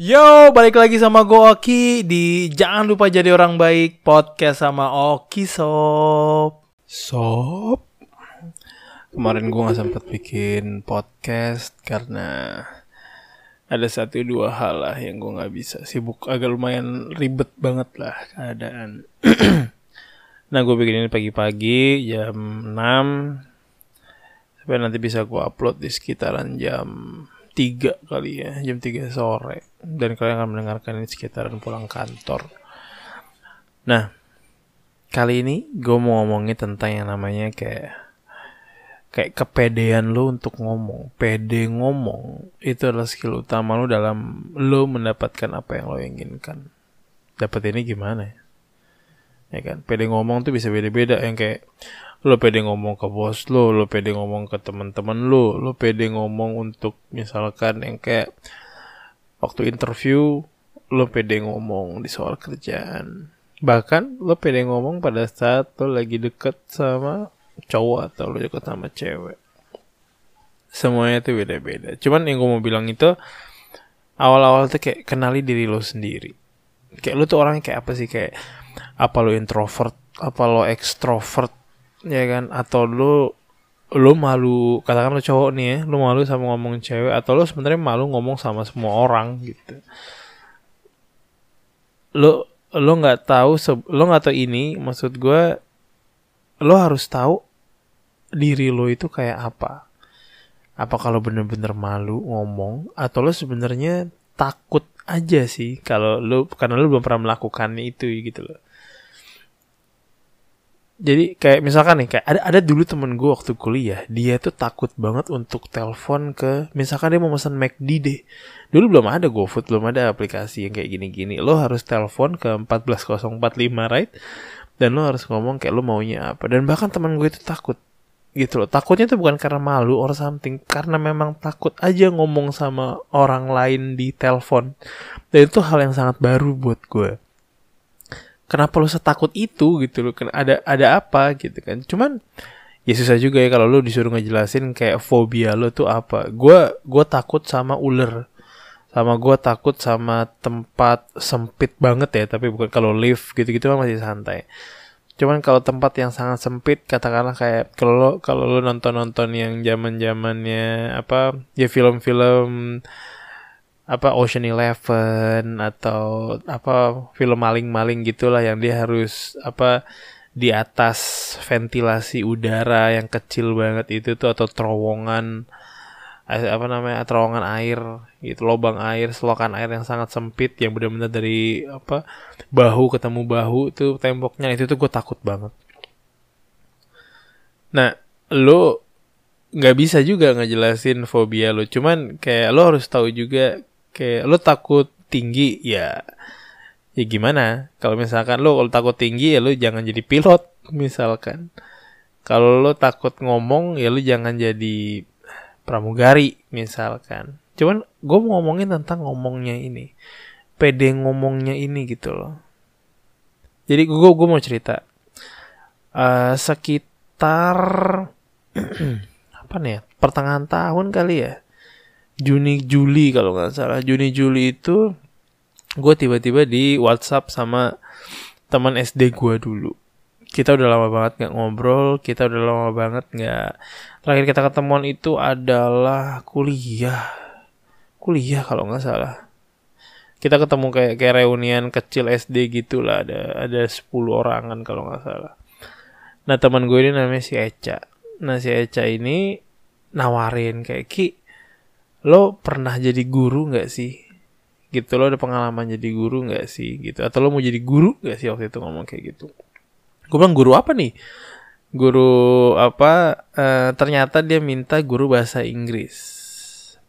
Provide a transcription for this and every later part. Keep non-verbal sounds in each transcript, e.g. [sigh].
Yo, balik lagi sama gue Oki di Jangan Lupa Jadi Orang Baik podcast sama Oki Sob. Sob. Kemarin gue gak sempet bikin podcast karena ada satu dua hal lah yang gue gak bisa. Sibuk agak lumayan ribet banget lah keadaan. [clears throat] nah gue bikin ini pagi-pagi jam 6 supaya nanti bisa gue upload di sekitaran jam 3 kali ya, jam 3 sore. Dan kalian akan mendengarkan ini sekitaran pulang kantor. Nah, kali ini gue mau ngomongin tentang yang namanya kayak kayak kepedean lo untuk ngomong. Pede ngomong itu adalah skill utama lo dalam lo mendapatkan apa yang lo inginkan. Dapat ini gimana ya? Ya kan, pede ngomong tuh bisa beda-beda yang kayak lo pede ngomong ke bos lo, lo pede ngomong ke teman-teman lo, lo pede ngomong untuk misalkan yang kayak waktu interview lo pede ngomong di soal kerjaan. Bahkan lo pede ngomong pada saat lo lagi deket sama cowok atau lo deket sama cewek. Semuanya tuh beda-beda. Cuman yang gue mau bilang itu awal-awal tuh kayak kenali diri lo sendiri. Kayak lo tuh orangnya kayak apa sih kayak apa lo introvert, apa lo ekstrovert, ya kan? Atau lo lo malu katakan lo cowok nih ya lo malu sama ngomong cewek atau lo sebenarnya malu ngomong sama semua orang gitu. Lo lo nggak tahu lo nggak tahu ini maksud gue lo harus tahu diri lo itu kayak apa. Apa kalau bener-bener malu ngomong atau lo sebenarnya takut aja sih kalau lo karena lo belum pernah melakukan itu gitu loh jadi kayak misalkan nih kayak ada ada dulu temen gue waktu kuliah dia tuh takut banget untuk telepon ke misalkan dia mau pesan McD deh. Dulu belum ada GoFood belum ada aplikasi yang kayak gini-gini. Lo harus telepon ke 14045 right? Dan lo harus ngomong kayak lo maunya apa. Dan bahkan teman gue itu takut gitu loh. Takutnya tuh bukan karena malu or something karena memang takut aja ngomong sama orang lain di telepon. Dan itu hal yang sangat baru buat gue kenapa lu setakut itu gitu loh? Ada ada apa gitu kan? Cuman ya susah juga ya kalau lu disuruh ngejelasin kayak fobia lu tuh apa. Gue gue takut sama ular. Sama gue takut sama tempat sempit banget ya tapi bukan kalau lift gitu-gitu masih santai. Cuman kalau tempat yang sangat sempit katakanlah kayak kalau lo kalau lo nonton nonton yang zaman zamannya apa ya film-film apa Ocean Eleven atau apa film maling-maling gitulah yang dia harus apa di atas ventilasi udara yang kecil banget itu tuh atau terowongan apa namanya terowongan air gitu lubang air selokan air yang sangat sempit yang benar-benar dari apa bahu ketemu bahu itu temboknya itu tuh gue takut banget. Nah lo nggak bisa juga ngejelasin fobia lo cuman kayak lo harus tahu juga kayak lo takut tinggi ya ya gimana? Kalau misalkan lo kalau takut tinggi ya lo jangan jadi pilot [laughs] misalkan. Kalau lo takut ngomong ya lo jangan jadi pramugari misalkan. Cuman gue mau ngomongin tentang ngomongnya ini. Pede ngomongnya ini gitu loh. Jadi gue gue mau cerita. Uh, sekitar [clears throat] apa nih ya? Pertengahan tahun kali ya Juni Juli kalau nggak salah. Juni Juli itu gue tiba-tiba di WhatsApp sama teman SD gue dulu. Kita udah lama banget nggak ngobrol kita udah lama banget nggak terakhir kita ketemuan itu adalah kuliah. Kuliah kalau nggak salah. Kita ketemu kayak kayak reunian kecil SD gitulah ada ada 10 orangan kalau nggak salah. Nah teman gue ini namanya si Eca. Nah si Eca ini nawarin kayak ki lo pernah jadi guru nggak sih? Gitu lo ada pengalaman jadi guru nggak sih? Gitu atau lo mau jadi guru nggak sih waktu itu ngomong kayak gitu? Gue bilang guru apa nih? Guru apa e, ternyata dia minta guru bahasa Inggris.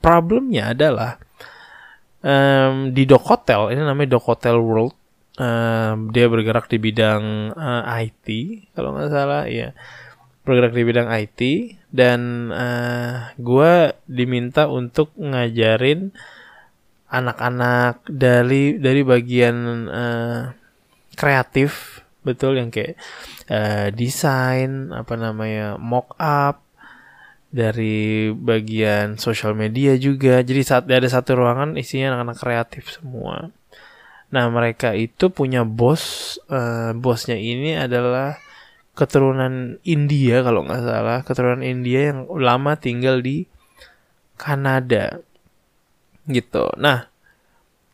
Problemnya adalah um, di Dok Hotel ini namanya Dok Hotel World um, dia bergerak di bidang uh, eh, IT kalau nggak salah ya bergerak di bidang IT dan uh, eh, gue diminta untuk ngajarin anak-anak dari dari bagian uh, kreatif betul yang kayak uh, desain apa namanya mock up dari bagian sosial media juga. Jadi saat ada satu ruangan isinya anak-anak kreatif semua. Nah mereka itu punya bos, uh, bosnya ini adalah keturunan India kalau nggak salah, keturunan India yang lama tinggal di Kanada, gitu. Nah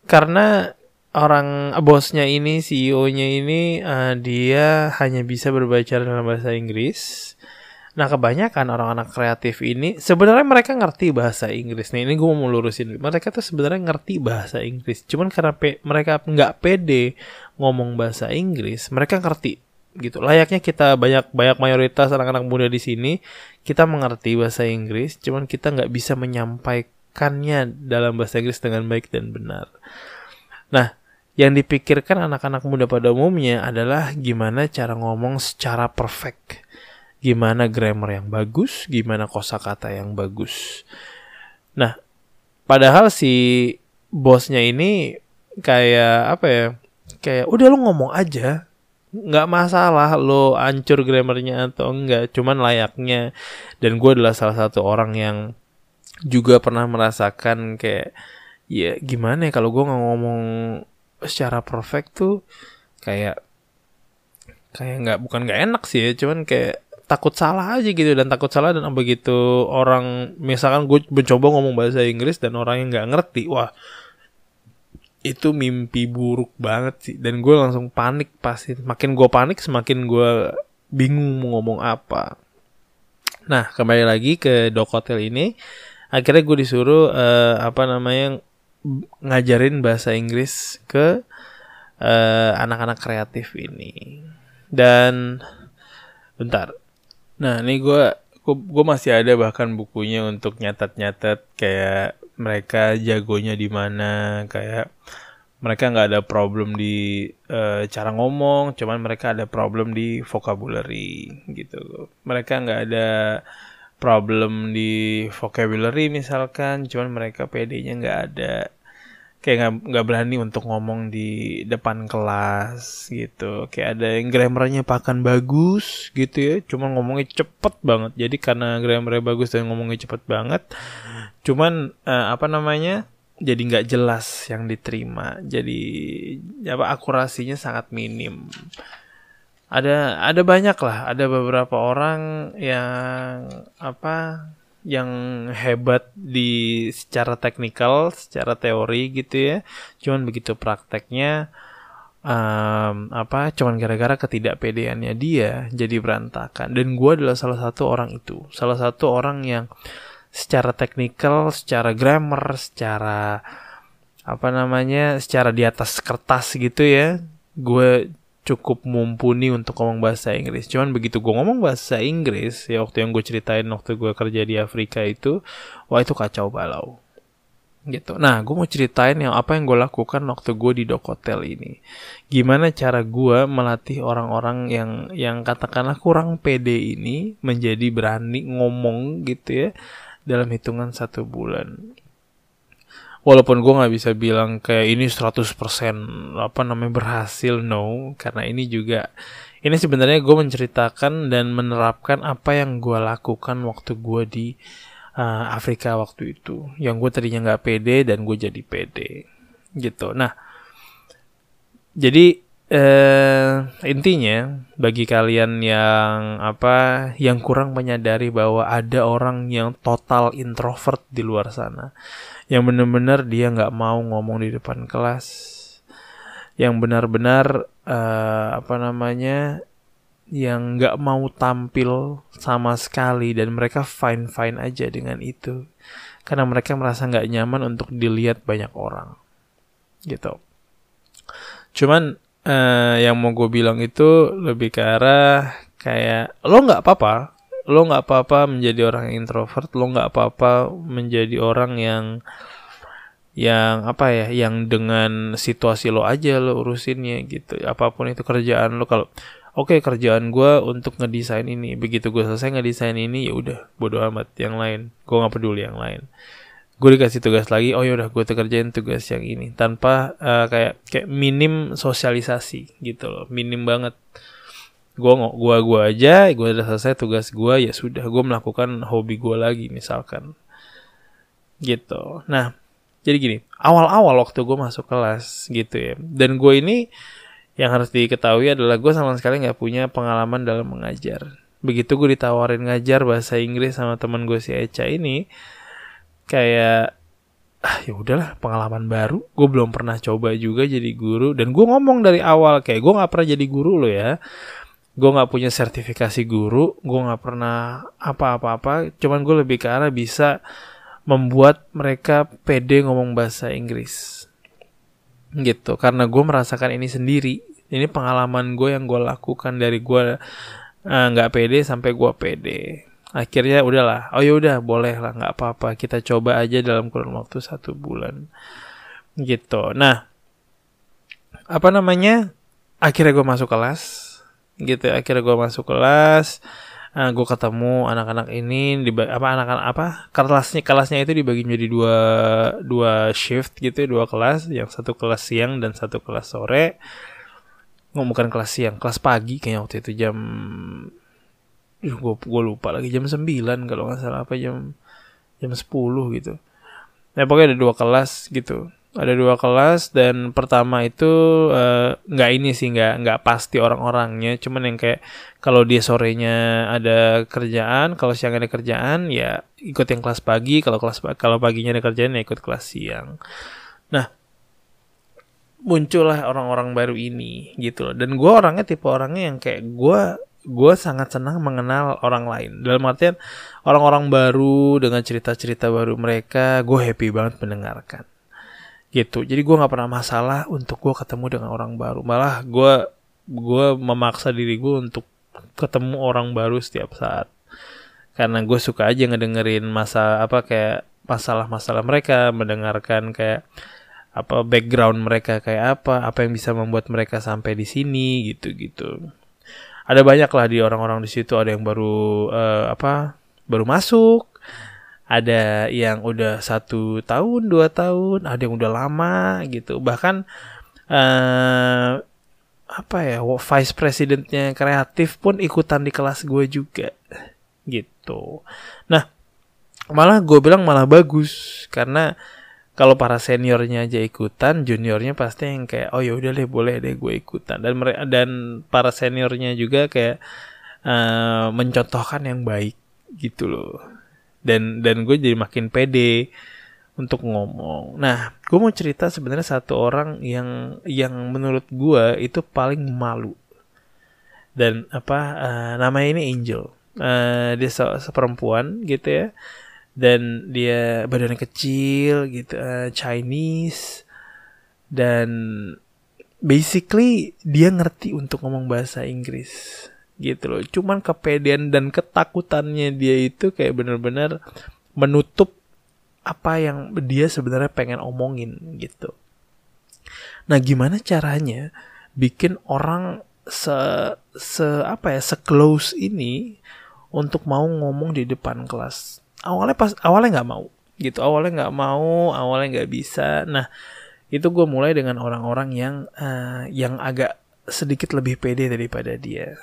karena orang bosnya ini, CEO-nya ini, uh, dia hanya bisa berbicara dalam bahasa Inggris Nah kebanyakan orang-anak kreatif ini sebenarnya mereka ngerti bahasa Inggris. Nih ini gue mau lurusin. Mereka tuh sebenarnya ngerti bahasa Inggris. Cuman karena mereka nggak pede ngomong bahasa Inggris, mereka ngerti gitu. Layaknya kita banyak banyak mayoritas anak-anak muda di sini kita mengerti bahasa Inggris, cuman kita nggak bisa menyampaikannya dalam bahasa Inggris dengan baik dan benar. Nah, yang dipikirkan anak-anak muda pada umumnya adalah gimana cara ngomong secara perfect gimana grammar yang bagus, gimana kosakata yang bagus. Nah, padahal si bosnya ini kayak apa ya? Kayak udah lu ngomong aja, nggak masalah lo ancur grammarnya atau enggak, cuman layaknya. Dan gue adalah salah satu orang yang juga pernah merasakan kayak ya gimana ya kalau gue nggak ngomong secara perfect tuh kayak kayak nggak bukan nggak enak sih ya cuman kayak takut salah aja gitu dan takut salah dan begitu orang misalkan gue mencoba ngomong bahasa Inggris dan orang yang nggak ngerti wah itu mimpi buruk banget sih. Dan gue langsung panik pasti makin gue panik semakin gue bingung mau ngomong apa. Nah kembali lagi ke dok hotel ini. Akhirnya gue disuruh uh, apa namanya ngajarin bahasa Inggris ke eh, anak-anak uh, kreatif ini. Dan bentar. Nah, ini gue gue masih ada bahkan bukunya untuk nyatat-nyatat kayak mereka jagonya di mana, kayak mereka nggak ada problem di uh, cara ngomong, cuman mereka ada problem di vocabulary gitu. Mereka nggak ada problem di vocabulary misalkan, cuman mereka PD-nya nggak ada kayak nggak berani untuk ngomong di depan kelas gitu. Kayak ada yang grammarnya pakan bagus gitu ya cuma ngomongnya cepet banget. Jadi karena grammarnya bagus dan ngomongnya cepet banget cuman uh, apa namanya jadi nggak jelas yang diterima. Jadi apa akurasinya sangat minim. Ada ada banyak lah ada beberapa orang yang apa yang hebat di secara teknikal, secara teori gitu ya. Cuman begitu prakteknya um, apa cuman gara-gara ketidakpedeannya dia jadi berantakan dan gue adalah salah satu orang itu salah satu orang yang secara teknikal secara grammar secara apa namanya secara di atas kertas gitu ya gue cukup mumpuni untuk ngomong bahasa Inggris. Cuman begitu gue ngomong bahasa Inggris, ya waktu yang gue ceritain waktu gue kerja di Afrika itu, wah itu kacau balau. Gitu. Nah, gue mau ceritain yang apa yang gue lakukan waktu gue di dok hotel ini. Gimana cara gue melatih orang-orang yang yang katakanlah kurang pede ini menjadi berani ngomong gitu ya dalam hitungan satu bulan walaupun gue nggak bisa bilang kayak ini 100% apa namanya berhasil no. Karena ini juga ini sebenarnya gue menceritakan dan menerapkan apa yang gue lakukan waktu gue di uh, Afrika waktu itu. Yang gue tadinya nggak pede dan gue jadi pede. Gitu. Nah jadi eh, intinya bagi kalian yang apa yang kurang menyadari bahwa ada orang yang total introvert di luar sana yang benar-benar dia nggak mau ngomong di depan kelas yang benar-benar uh, apa namanya yang nggak mau tampil sama sekali dan mereka fine fine aja dengan itu karena mereka merasa nggak nyaman untuk dilihat banyak orang gitu. Cuman uh, yang mau gue bilang itu lebih ke arah kayak lo nggak apa-apa lo nggak apa-apa menjadi orang yang introvert lo nggak apa-apa menjadi orang yang yang apa ya yang dengan situasi lo aja lo urusinnya gitu. Apa pun itu kerjaan lo kalau oke okay, kerjaan gue untuk ngedesain ini begitu gue selesai ngedesain ini ya udah bodo amat yang lain. Gue nggak peduli yang lain gue dikasih tugas lagi oh ya udah gue kerjain tugas yang ini. Tanpa uh, kayak kayak minim sosialisasi gitu loh minim banget. Gue gua gua aja gue udah selesai tugas gue ya sudah gue melakukan hobi gue lagi misalkan. Gitu. Nah jadi gini awal-awal waktu gue masuk kelas gitu ya dan gue ini yang harus diketahui adalah gue sama sekali nggak punya pengalaman dalam mengajar. Begitu gue ditawarin ngajar bahasa Inggris sama teman gue si Echa ini kayak ah ya udahlah pengalaman baru. Gue belum pernah coba juga jadi guru dan gue ngomong dari awal kayak gue nggak pernah jadi guru lo ya. Gue nggak punya sertifikasi guru gue nggak pernah apa-apa-apa. Cuman gue lebih ke arah bisa membuat mereka pede ngomong bahasa Inggris. Gitu karena gue merasakan ini sendiri. Ini pengalaman gue yang gue lakukan dari gue eh, nggak uh, pede sampai gue pede akhirnya udahlah. Oh ya udah boleh lah nggak apa-apa. Kita coba aja dalam kurun waktu satu bulan. Gitu. Nah apa namanya? Akhirnya gue masuk kelas. Gitu akhirnya gue masuk kelas. Uh, eh, gue ketemu anak-anak ini di apa anak-anak apa? Kelasnya kelasnya itu dibagi menjadi dua dua shift gitu dua kelas. Yang satu kelas siang dan satu kelas sore. Nggak bukan kelas siang kelas pagi kayaknya waktu itu jam gue gue lupa lagi jam 9 kalau nggak salah apa jam jam 10 gitu. Nah pokoknya ada dua kelas gitu. Ada dua kelas dan pertama itu uh, nggak ini sih nggak nggak pasti orang-orangnya. Cuman yang kayak kalau dia sorenya ada kerjaan kalau siang ada kerjaan ya ikut yang kelas pagi. Kalau kelas kalau paginya ada kerjaan ya ikut kelas siang. Nah muncullah orang-orang baru ini gitu loh. Dan gue orangnya tipe orangnya yang kayak gue gue sangat senang mengenal orang lain. Dalam artian orang-orang baru dengan cerita-cerita baru mereka gue happy banget mendengarkan. Gitu. Jadi gue nggak pernah masalah untuk gue ketemu dengan orang baru. Malah gue gue memaksa diri gue untuk ketemu orang baru setiap saat. Karena gue suka aja ngedengerin masa apa kayak masalah-masalah mereka mendengarkan kayak apa background mereka kayak apa apa yang bisa membuat mereka sampai di sini gitu gitu ada banyak lah di orang-orang di situ. Ada yang baru uh, apa baru masuk. Ada yang udah satu tahun dua tahun. Ada yang udah lama gitu. Bahkan uh, apa ya vice presidentnya kreatif pun ikutan di kelas gue juga. Gitu. Nah malah gue bilang malah bagus. Karena kalau para seniornya aja ikutan juniornya pasti yang kayak oh ya udah deh boleh deh gue ikutan dan mereka dan para seniornya juga kayak uh, mencontohkan yang baik gitu loh dan dan gue jadi makin pede untuk ngomong. Nah, gue mau cerita sebenarnya satu orang yang yang menurut gue itu paling malu. Dan apa uh, namanya ini Angel. Uh, dia se seperempuan gitu ya. Dan dia badannya kecil gitu, uh, Chinese dan basically dia ngerti untuk ngomong bahasa Inggris gitu loh. Cuman kepedean dan ketakutannya dia itu kayak bener-bener menutup apa yang dia sebenarnya pengen omongin gitu. Nah, gimana caranya bikin orang se se apa ya, se close ini untuk mau ngomong di depan kelas. Awalnya pas awalnya nggak mau gitu, awalnya nggak mau, awalnya nggak bisa. Nah, itu gue mulai dengan orang-orang yang uh, yang agak sedikit lebih pede daripada dia.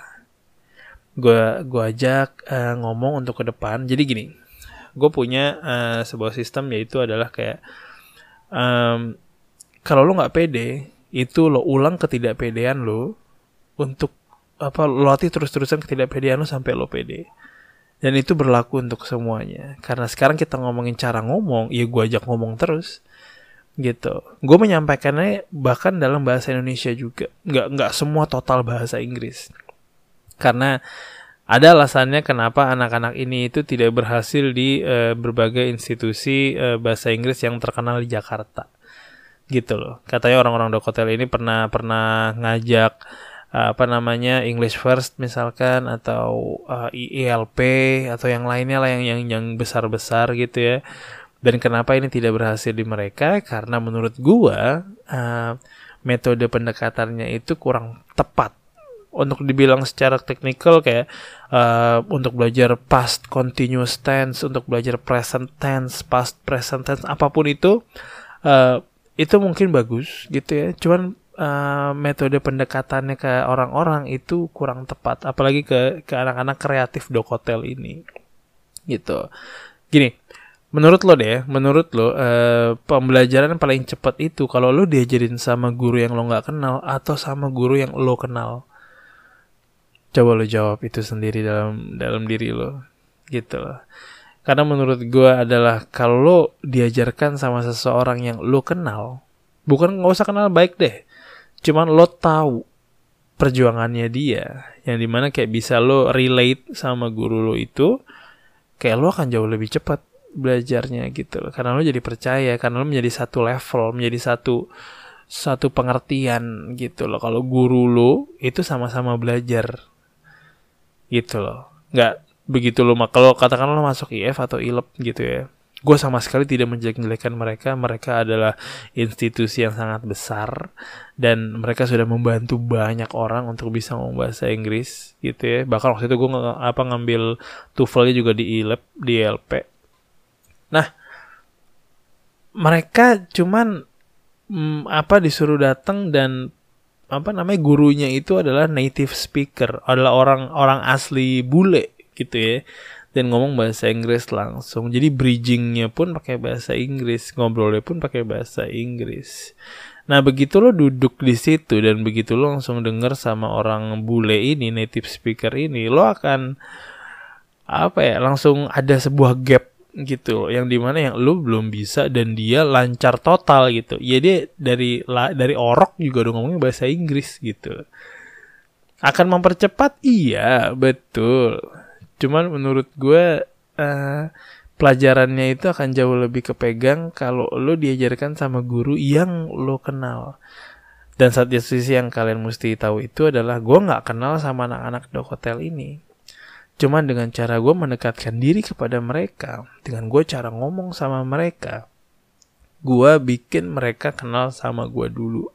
Gue gue ajak uh, ngomong untuk ke depan. Jadi gini gue punya uh, sebuah sistem yaitu adalah kayak um, kalau lo nggak pede itu lo ulang ketidakpedean lo untuk apa lo latih terus-terusan ketidakpedean lo sampai lo pede dan itu berlaku untuk semuanya. Karena sekarang kita ngomongin cara ngomong ya gue ajak ngomong terus gitu. Gue menyampaikannya bahkan dalam bahasa Indonesia juga. Nggak nggak semua total bahasa Inggris. Karena ada alasannya kenapa anak-anak ini itu tidak berhasil di uh, berbagai institusi uh, bahasa Inggris yang terkenal di Jakarta. Gitu loh. Katanya orang-orang Dokotel ini pernah pernah ngajak apa namanya English First misalkan atau uh, IELP atau yang lainnya lah yang yang yang besar-besar gitu ya. Dan kenapa ini tidak berhasil di mereka? Karena menurut gua uh, metode pendekatannya itu kurang tepat. Untuk dibilang secara teknikal kayak uh, untuk belajar past continuous tense, untuk belajar present tense, past present tense, apa pun itu uh, itu mungkin bagus gitu ya. Cuman uh, metode pendekatannya ke orang-orang itu kurang tepat. Apalagi ke ke anak-anak kreatif dokotel ini. Gitu. Gini menurut lo deh menurut lo uh, pembelajaran paling cepat itu kalau lo diajarin sama guru yang lo nggak kenal atau sama guru yang lo kenal? Coba lo jawab itu sendiri dalam dalam diri lo. Gitu loh. Karena menurut gue adalah kalau lo diajarkan sama seseorang yang lo kenal, bukan nggak usah kenal baik deh, cuman lo tahu perjuangannya dia, yang di mana kayak bisa lo relate sama guru lo itu, kayak lo akan jauh lebih cepat belajarnya gitu loh. Karena lo jadi percaya, karena lo menjadi satu level, menjadi satu satu pengertian gitu loh. Kalau guru lo itu sama-sama belajar gitu loh. Nggak begitu lo kalau katakan lo masuk IF atau ILEP gitu ya gue sama sekali tidak menjelek-jelekan mereka. Mereka adalah institusi yang sangat besar dan mereka sudah membantu banyak orang untuk bisa ngomong bahasa Inggris gitu ya. Bahkan waktu itu gue ng apa ngambil TOEFL juga di ILEP di LP nah mereka cuman mm, apa disuruh datang dan apa namanya gurunya itu adalah native speaker. Adalah orang orang asli bule gitu ya dan ngomong bahasa Inggris langsung. Jadi bridgingnya pun pakai bahasa Inggris ngobrolnya pun pakai bahasa Inggris. Nah begitu lo duduk di situ dan begitu lo langsung denger sama orang bule ini native speaker ini lo akan apa ya langsung ada sebuah gap gitu yang di mana yang lo belum bisa dan dia lancar total gitu. Ya dia dari dari orok juga udah ngomongnya bahasa Inggris gitu. Akan mempercepat? Iya betul Cuman menurut gue uh, pelajarannya itu akan jauh lebih kepegang kalau lo diajarkan sama guru yang lo kenal. Dan satu sisi yang kalian mesti tahu itu adalah gue nggak kenal sama anak-anak dok hotel ini. Cuman dengan cara gue mendekatkan diri kepada mereka, dengan gue cara ngomong sama mereka, gue bikin mereka kenal sama gue dulu.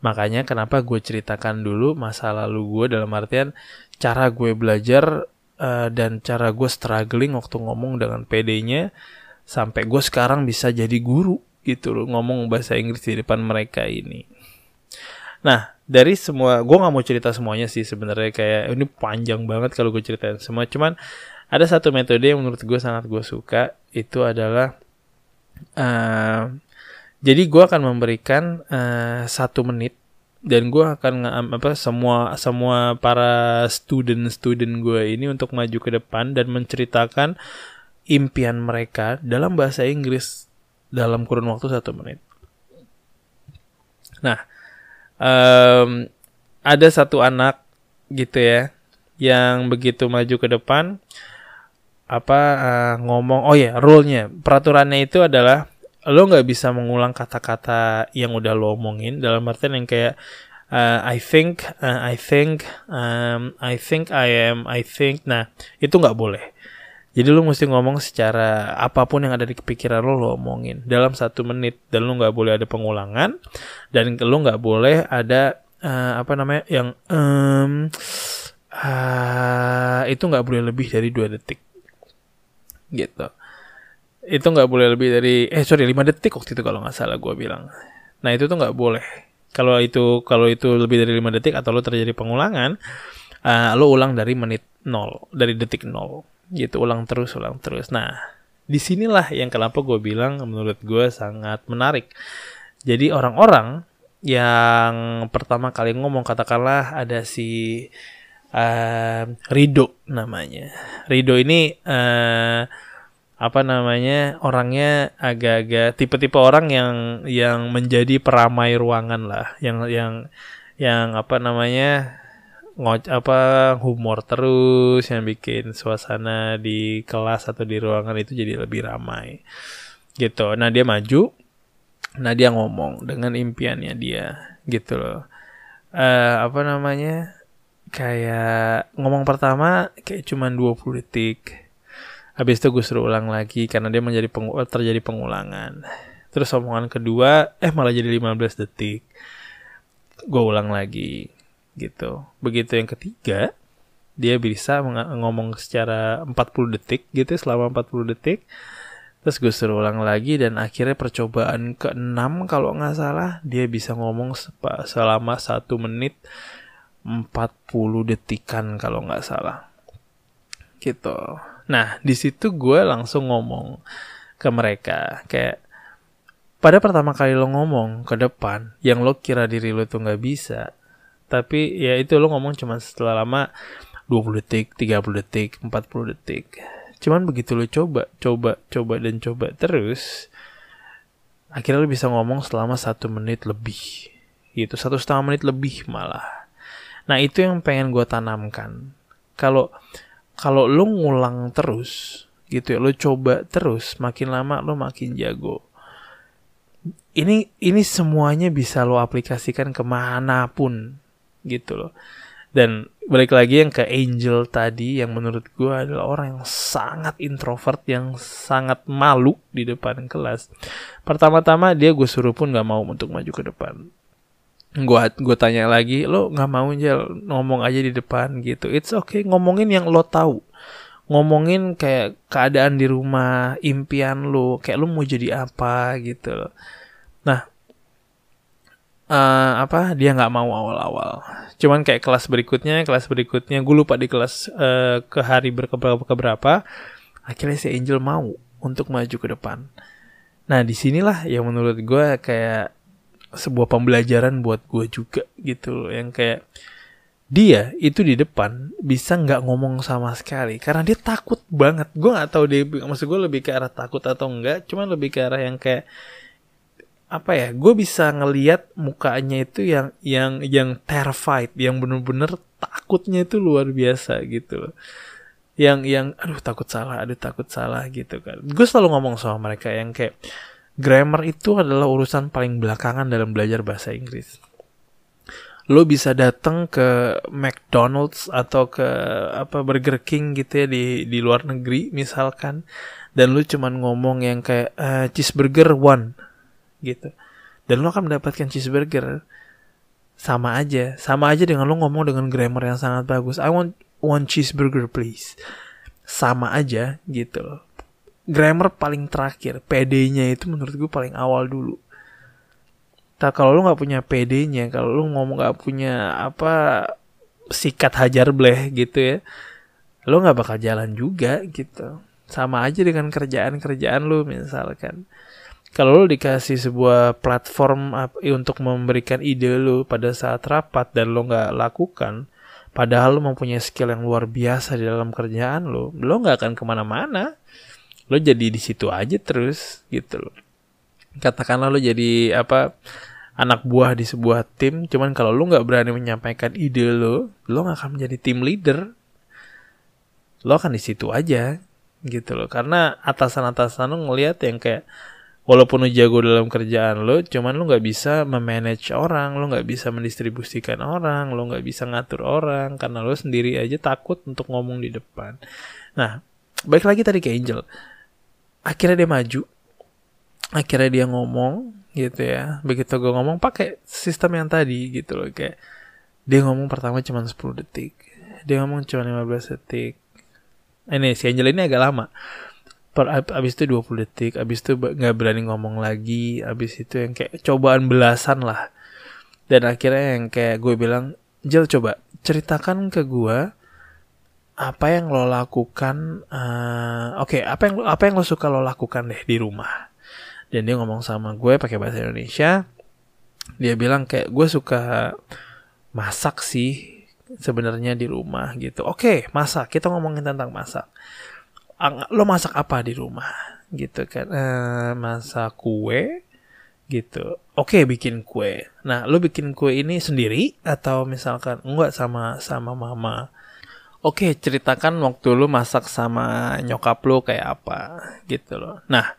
Makanya kenapa gue ceritakan dulu masa lalu gue dalam artian cara gue belajar uh, dan cara gue struggling waktu ngomong dengan PD-nya sampai gue sekarang bisa jadi guru gitu loh ngomong bahasa Inggris di depan mereka ini. Nah dari semua gue nggak mau cerita semuanya sih sebenarnya kayak ini panjang banget kalau gue ceritain semua. Cuman ada satu metode yang menurut gue sangat gue suka itu adalah uh, jadi gue akan memberikan uh, satu menit dan gue akan apa semua semua para student-student gue ini untuk maju ke depan dan menceritakan impian mereka dalam bahasa Inggris dalam kurun waktu satu menit. Nah, um, ada satu anak gitu ya yang begitu maju ke depan apa uh, ngomong oh ya rule-nya peraturannya itu adalah lo nggak bisa mengulang kata-kata yang udah lo omongin dalam artian yang kayak uh, I think uh, I think um, I think I am I think nah itu nggak boleh. Jadi lo mesti ngomong secara apa pun yang ada di kepikiran lo lo omongin dalam satu menit dan lo nggak boleh ada pengulangan dan lo nggak boleh ada uh, apa namanya yang um, uh, itu nggak boleh lebih dari dua detik gitu itu nggak boleh lebih dari eh sorry 5 detik waktu itu kalau nggak salah gue bilang. Nah itu tuh nggak boleh. Kalau itu kalau itu lebih dari 5 detik atau lo terjadi pengulangan uh, lo ulang dari menit 0 dari detik 0 gitu ulang terus ulang terus. Nah di sinilah yang kenapa gue bilang menurut gue sangat menarik. Jadi orang-orang yang pertama kali ngomong katakanlah ada si uh, Rido namanya. Rido ini uh, apa namanya orangnya agak-agak tipe-tipe orang yang yang menjadi peramai ruangan lah. Yang yang yang apa namanya ngoc apa humor terus yang bikin suasana di kelas atau di ruangan itu jadi lebih ramai. Gitu. Nah dia maju. Nah dia ngomong dengan impiannya dia. Gitu loh. Uh, apa namanya kayak ngomong pertama kayak cuman 20 detik Habis itu gue suruh ulang lagi karena dia menjadi pengu terjadi pengulangan. Terus omongan kedua, eh malah jadi 15 detik. Gue ulang lagi gitu. Begitu yang ketiga, dia bisa ngomong secara 40 detik gitu selama 40 detik. terus gue suruh ulang lagi dan akhirnya percobaan ke-6 kalau nggak salah dia bisa ngomong selama satu menit 40 detikan kalau nggak salah gitu nah di situ gue langsung ngomong ke mereka kayak pada pertama kali lo ngomong ke depan yang lo kira diri lo tuh nggak bisa tapi ya itu lo ngomong cuma setelah lama 20 detik, 30 detik, 40 detik. Cuman begitu lo coba coba coba dan coba terus akhirnya lo bisa ngomong selama satu menit lebih. Gitu satu setengah menit lebih malah. Nah itu yang pengen gue tanamkan. Kalau kalau lo ngulang terus gitu ya lo coba terus makin lama lo makin jago ini ini semuanya bisa lo aplikasikan ke mana pun gitu loh dan balik lagi yang ke Angel tadi yang menurut gue adalah orang yang sangat introvert yang sangat malu di depan kelas. Pertama-tama dia gue suruh pun nggak mau untuk maju ke depan. Gue gue tanya lagi, lo nggak mau aja ngomong aja di depan gitu. It's okay ngomongin yang lo tahu. Ngomongin kayak keadaan di rumah, impian lo, kayak lo mau jadi apa gitu. Nah, uh, apa dia nggak mau awal-awal cuman kayak kelas berikutnya kelas berikutnya gue lupa di kelas uh, ke hari berkeberapa keberapa akhirnya si Angel mau untuk maju ke depan nah di sinilah yang menurut gue kayak sebuah pembelajaran buat gue juga gitu loh yang kayak dia itu di depan bisa nggak ngomong sama sekali karena dia takut banget. Gue nggak tahu dia maksud gue lebih ke arah takut atau enggak cuman lebih ke arah yang kayak apa ya gue bisa ngeliat mukanya itu yang yang yang terrified yang bener-bener takutnya itu luar biasa gitu yang yang aduh takut salah aduh takut salah gitu kan. Gue selalu ngomong sama mereka yang kayak grammar itu adalah urusan paling belakangan dalam belajar bahasa Inggris. Lo bisa datang ke McDonald's atau ke apa Burger King gitu ya di di luar negeri misalkan dan lo cuman ngomong yang kayak uh, cheeseburger one gitu. Dan lo akan mendapatkan cheeseburger sama aja sama aja dengan lo ngomong dengan grammar yang sangat bagus. I want one cheeseburger please. Sama aja gitu grammar paling terakhir PD-nya itu menurut gue paling awal dulu. Tak kalau lo nggak punya PD-nya kalau lo ngomong nggak punya apa sikat hajar bleh gitu ya lo nggak bakal jalan juga gitu. Sama aja dengan kerjaan-kerjaan lo misalkan. Kalau lo dikasih sebuah platform untuk memberikan ide lo pada saat rapat dan lo nggak lakukan, padahal lo mempunyai skill yang luar biasa di dalam kerjaan lo, lo nggak akan ke mana-mana. Lo jadi di situ aja terus gitu loh. Katakanlah lo jadi apa anak buah di sebuah tim, cuman kalau lo nggak berani menyampaikan ide lo, lo nggak akan menjadi tim leader. Lo akan di situ aja gitu loh. Karena atasan-atasan lo ngelihat yang kayak walaupun lu jago dalam kerjaan lo cuman lu nggak bisa memanage orang lo nggak bisa mendistribusikan orang lo nggak bisa ngatur orang karena lo sendiri aja takut untuk ngomong di depan nah baik lagi tadi ke Angel akhirnya dia maju. Akhirnya dia ngomong gitu ya. Begitu gue ngomong pakai sistem yang tadi gitu loh. Kayak dia ngomong pertama cuma 10 detik. Dia ngomong cuma 15 detik. Ini si Angel ini agak lama. Per abis itu 20 detik abis itu nggak berani ngomong lagi. Abis itu yang kayak cobaan belasan lah. Dan akhirnya yang kayak gue bilang Jel coba ceritakan ke gue apa yang lo lakukan uh, oke okay, apa yang apa yang lo suka lo lakukan deh di rumah? Dan dia ngomong sama gue pakai bahasa Indonesia dia bilang kayak gue suka masak sih sebenarnya di rumah gitu. Oke okay, masak kita ngomongin tentang masak. Lo masak apa di rumah? Gitu kan uh, masak kue gitu. Oke bikin kue. Nah lo bikin kue ini sendiri atau misalkan enggak sama sama mama oke ceritakan waktu lo masak sama nyokap lo kayak apa gitu loh nah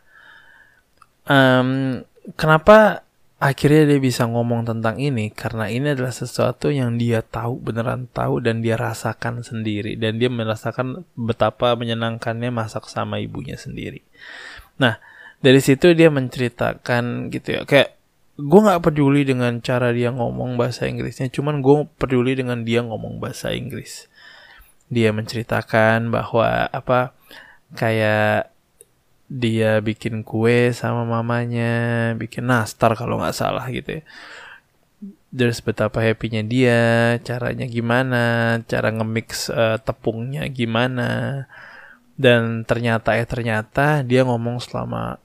um, kenapa akhirnya dia bisa ngomong tentang ini karena ini adalah sesuatu yang dia tahu beneran tahu dan dia rasakan sendiri dan dia merasakan betapa menyenangkannya masak sama ibunya sendiri. Nah dari situ dia menceritakan gitu ya kayak gue nggak peduli dengan cara dia ngomong bahasa Inggrisnya cuman gue peduli dengan dia ngomong bahasa Inggris. Dia menceritakan bahwa apa kayak dia bikin kue sama mamanya bikin nastar kalau nggak salah gitu ya. Terus betapa happynya dia caranya gimana cara ngemix uh, tepungnya gimana. Dan ternyata eh ternyata dia ngomong selama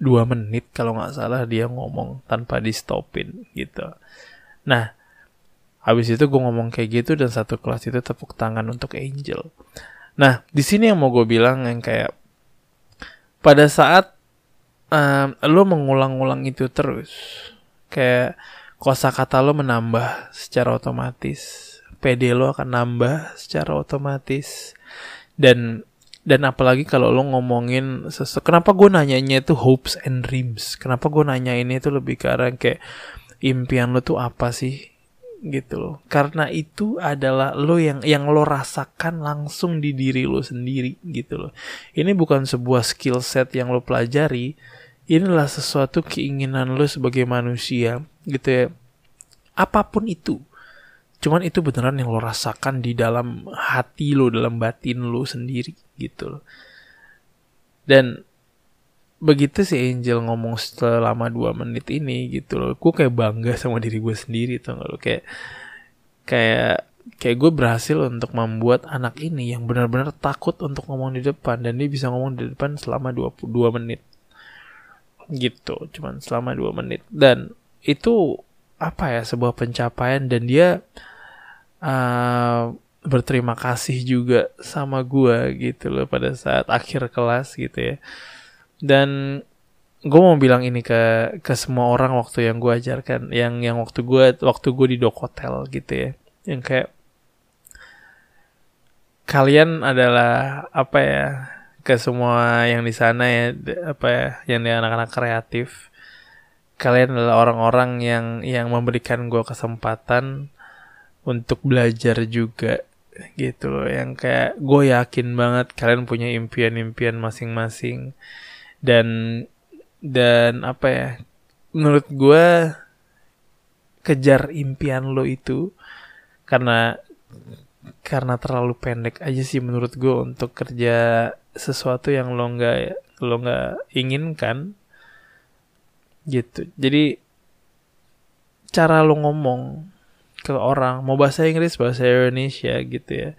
dua menit kalau nggak salah dia ngomong tanpa di stopin gitu. Nah habis itu gue ngomong kayak gitu dan satu kelas itu tepuk tangan untuk Angel. Nah di sini yang mau gue bilang yang kayak pada saat um, lo mengulang-ulang itu terus kayak kosa kata lo menambah secara otomatis PD lo akan nambah secara otomatis dan dan apalagi kalau lo ngomongin sesu kenapa gue nanyanya itu hopes and dreams? Kenapa gue nanya ini itu lebih ke arah kayak impian lo tuh apa sih gitu loh. Karena itu adalah lo yang yang lo rasakan langsung di diri lo sendiri gitu loh. Ini bukan sebuah skill set yang lo pelajari. Inilah sesuatu keinginan lo sebagai manusia gitu ya. Apa pun itu. Cuman itu beneran yang lo rasakan di dalam hati lo dalam batin lo sendiri gitu loh. Dan begitu si Angel ngomong selama dua menit ini gitu loh. Gue kayak bangga sama diri gue sendiri tuh lo? Kayak kayak kayak gue berhasil untuk membuat anak ini yang benar-benar takut untuk ngomong di depan dan dia bisa ngomong di depan selama 22 menit. Gitu cuman selama dua menit. Dan itu apa ya sebuah pencapaian dan dia uh, berterima kasih juga sama gue gitu loh pada saat akhir kelas gitu ya dan gue mau bilang ini ke ke semua orang waktu yang gue ajarkan yang yang waktu gue waktu gue di dok hotel gitu ya. Yang kayak kalian adalah apa ya ke semua yang di sana ya apa ya yang di anak-anak kreatif. Kalian adalah orang-orang yang yang memberikan gue kesempatan untuk belajar juga gitu loh. Yang kayak gue yakin banget kalian punya impian-impian masing-masing dan dan apa ya menurut gue kejar impian lo itu karena karena terlalu pendek aja sih menurut gue untuk kerja sesuatu yang lo nggak lo nggak inginkan. Gitu. Jadi cara lo ngomong ke orang mau bahasa Inggris bahasa Indonesia gitu ya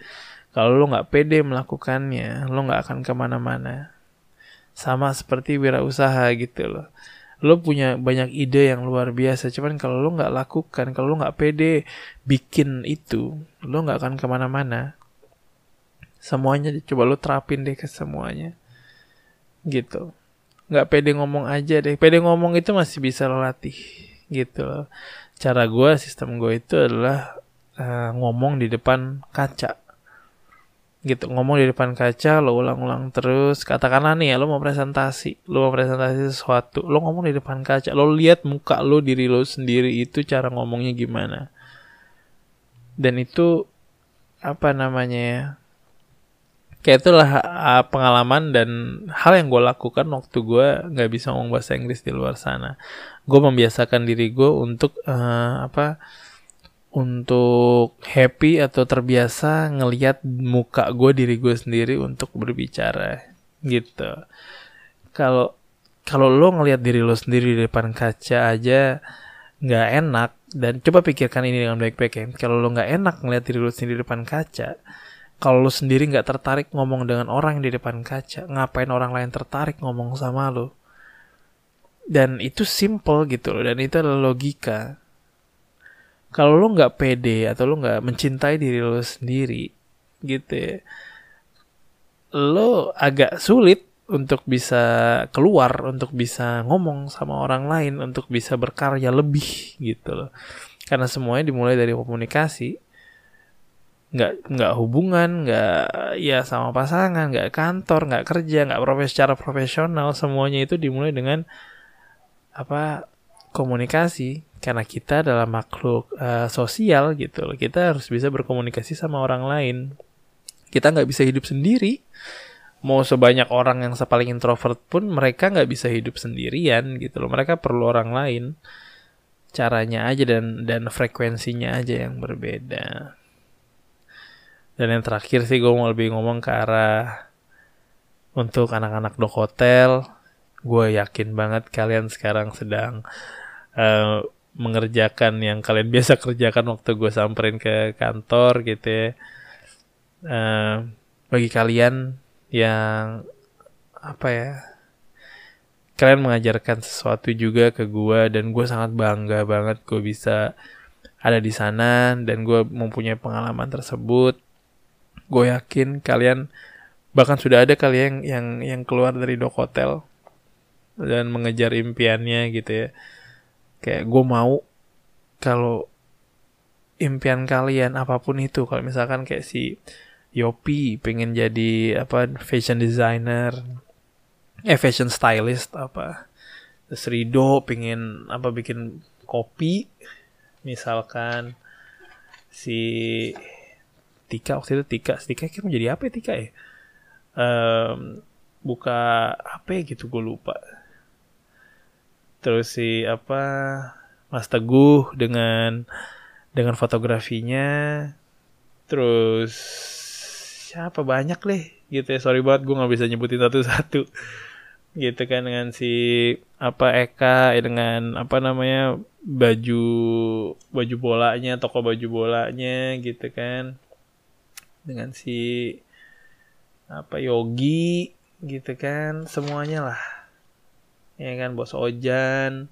kalau lo nggak pede melakukannya lo nggak akan ke mana-mana sama seperti wirausaha gitu loh. Lo punya banyak ide yang luar biasa cuman kalau lo nggak lakukan kalau lo nggak pede bikin itu lo nggak akan ke mana-mana. Semuanya coba lo terapin deh ke semuanya. Gitu. Nggak pede ngomong aja deh. Pede ngomong itu masih bisa lo latih gitu loh. Cara gue sistem gue itu adalah uh, ngomong di depan kaca gitu ngomong di depan kaca lo ulang-ulang terus katakanlah nih ya lo mau presentasi lo mau presentasi sesuatu lo ngomong di depan kaca lo lihat muka lo diri lo sendiri itu cara ngomongnya gimana. Dan itu apa namanya ya kayak itulah pengalaman dan hal yang gue lakukan waktu gue nggak bisa ngomong bahasa Inggris di luar sana. Gue membiasakan diri gue untuk uh, apa untuk happy atau terbiasa ngelihat muka gue diri gue sendiri untuk berbicara gitu. Kalau kalau lo ngelihat diri lo sendiri di depan kaca aja nggak enak dan coba pikirkan ini dengan baik-baik ya. Kalau lo nggak enak ngelihat diri lo sendiri di depan kaca kalau lo sendiri nggak tertarik ngomong dengan orang di depan kaca ngapain orang lain tertarik ngomong sama lo? Dan itu simple gitu loh dan itu adalah logika kalau lo nggak pede atau lo nggak mencintai diri lo sendiri gitu ya, lo agak sulit untuk bisa keluar, untuk bisa ngomong sama orang lain, untuk bisa berkarya lebih gitu loh. Karena semuanya dimulai dari komunikasi, nggak nggak hubungan, nggak ya sama pasangan, nggak kantor, nggak kerja, nggak profes secara profesional, semuanya itu dimulai dengan apa komunikasi karena kita adalah makhluk uh, sosial gitu loh. Kita harus bisa berkomunikasi sama orang lain. Kita nggak bisa hidup sendiri. Mau sebanyak orang yang sepaling introvert pun mereka nggak bisa hidup sendirian gitu loh. Mereka perlu orang lain. Caranya aja dan dan frekuensinya aja yang berbeda. Dan yang terakhir sih gue mau lebih ngomong ke arah untuk anak-anak dok hotel gue yakin banget kalian sekarang sedang uh, mengerjakan yang kalian biasa [laughs] kerjakan waktu gue samperin ke kantor gitu ya. Uh, bagi kalian yang apa ya kalian mengajarkan sesuatu juga ke gue dan gue sangat bangga banget gue bisa ada di sana dan gue mempunyai pengalaman tersebut. Gue yakin kalian bahkan sudah ada kalian yang yang yang keluar dari dok hotel dan mengejar impiannya gitu ya kayak gue mau kalau impian kalian apa pun itu. Kalau misalkan kayak si Yopi pengen jadi apa fashion designer eh fashion stylist apa terus Rido pengen apa bikin kopi misalkan si Tika waktu itu Tika Tika kira jadi apa ya Tika ya? Um, buka apa ya gitu gue lupa terus si apa Mas Teguh dengan dengan fotografinya. Terus siapa? Banyak deh gitu ya. Sorry banget gue nggak bisa nyebutin satu-satu. [laughs] Gitu kan dengan si apa Eka ya dengan apa namanya baju baju bolanya toko baju bolanya gitu kan. Dengan si apa Yogi gitu kan. Semuanya lah ya kan bos Ojan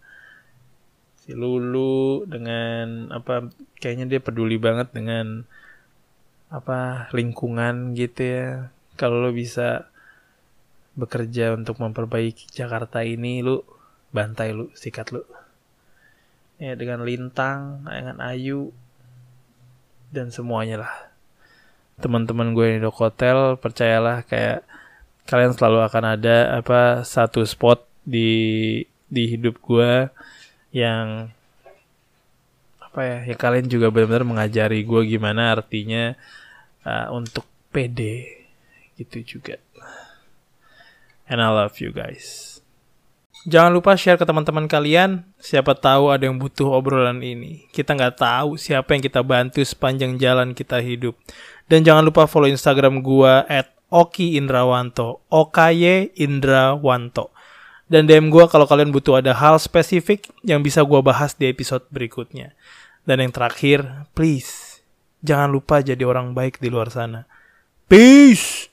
si Lulu dengan apa kayaknya dia peduli banget dengan apa lingkungan gitu ya. Kalau lo bisa bekerja untuk memperbaiki Jakarta ini lu bantai lu sikat lu. Ya dengan lintang dengan Ayu dan semuanya lah. Teman-teman gue di Dok Hotel percayalah kayak kalian selalu akan ada apa satu spot di di hidup gue yang apa ya ya kalian juga benar-benar mengajari gue gimana artinya uh, untuk PD gitu juga. And I love you guys. Jangan lupa share ke teman-teman kalian. Siapa tahu ada yang butuh obrolan ini. Kita nggak tahu siapa yang kita bantu sepanjang jalan kita hidup. Dan jangan lupa follow Instagram gua at Oki Indrawanto. OKY Indrawanto. Dan DM gua kalau kalian butuh ada hal spesifik yang bisa gua bahas di episode berikutnya. Dan yang terakhir, please Jangan lupa jadi orang baik di luar sana. Peace!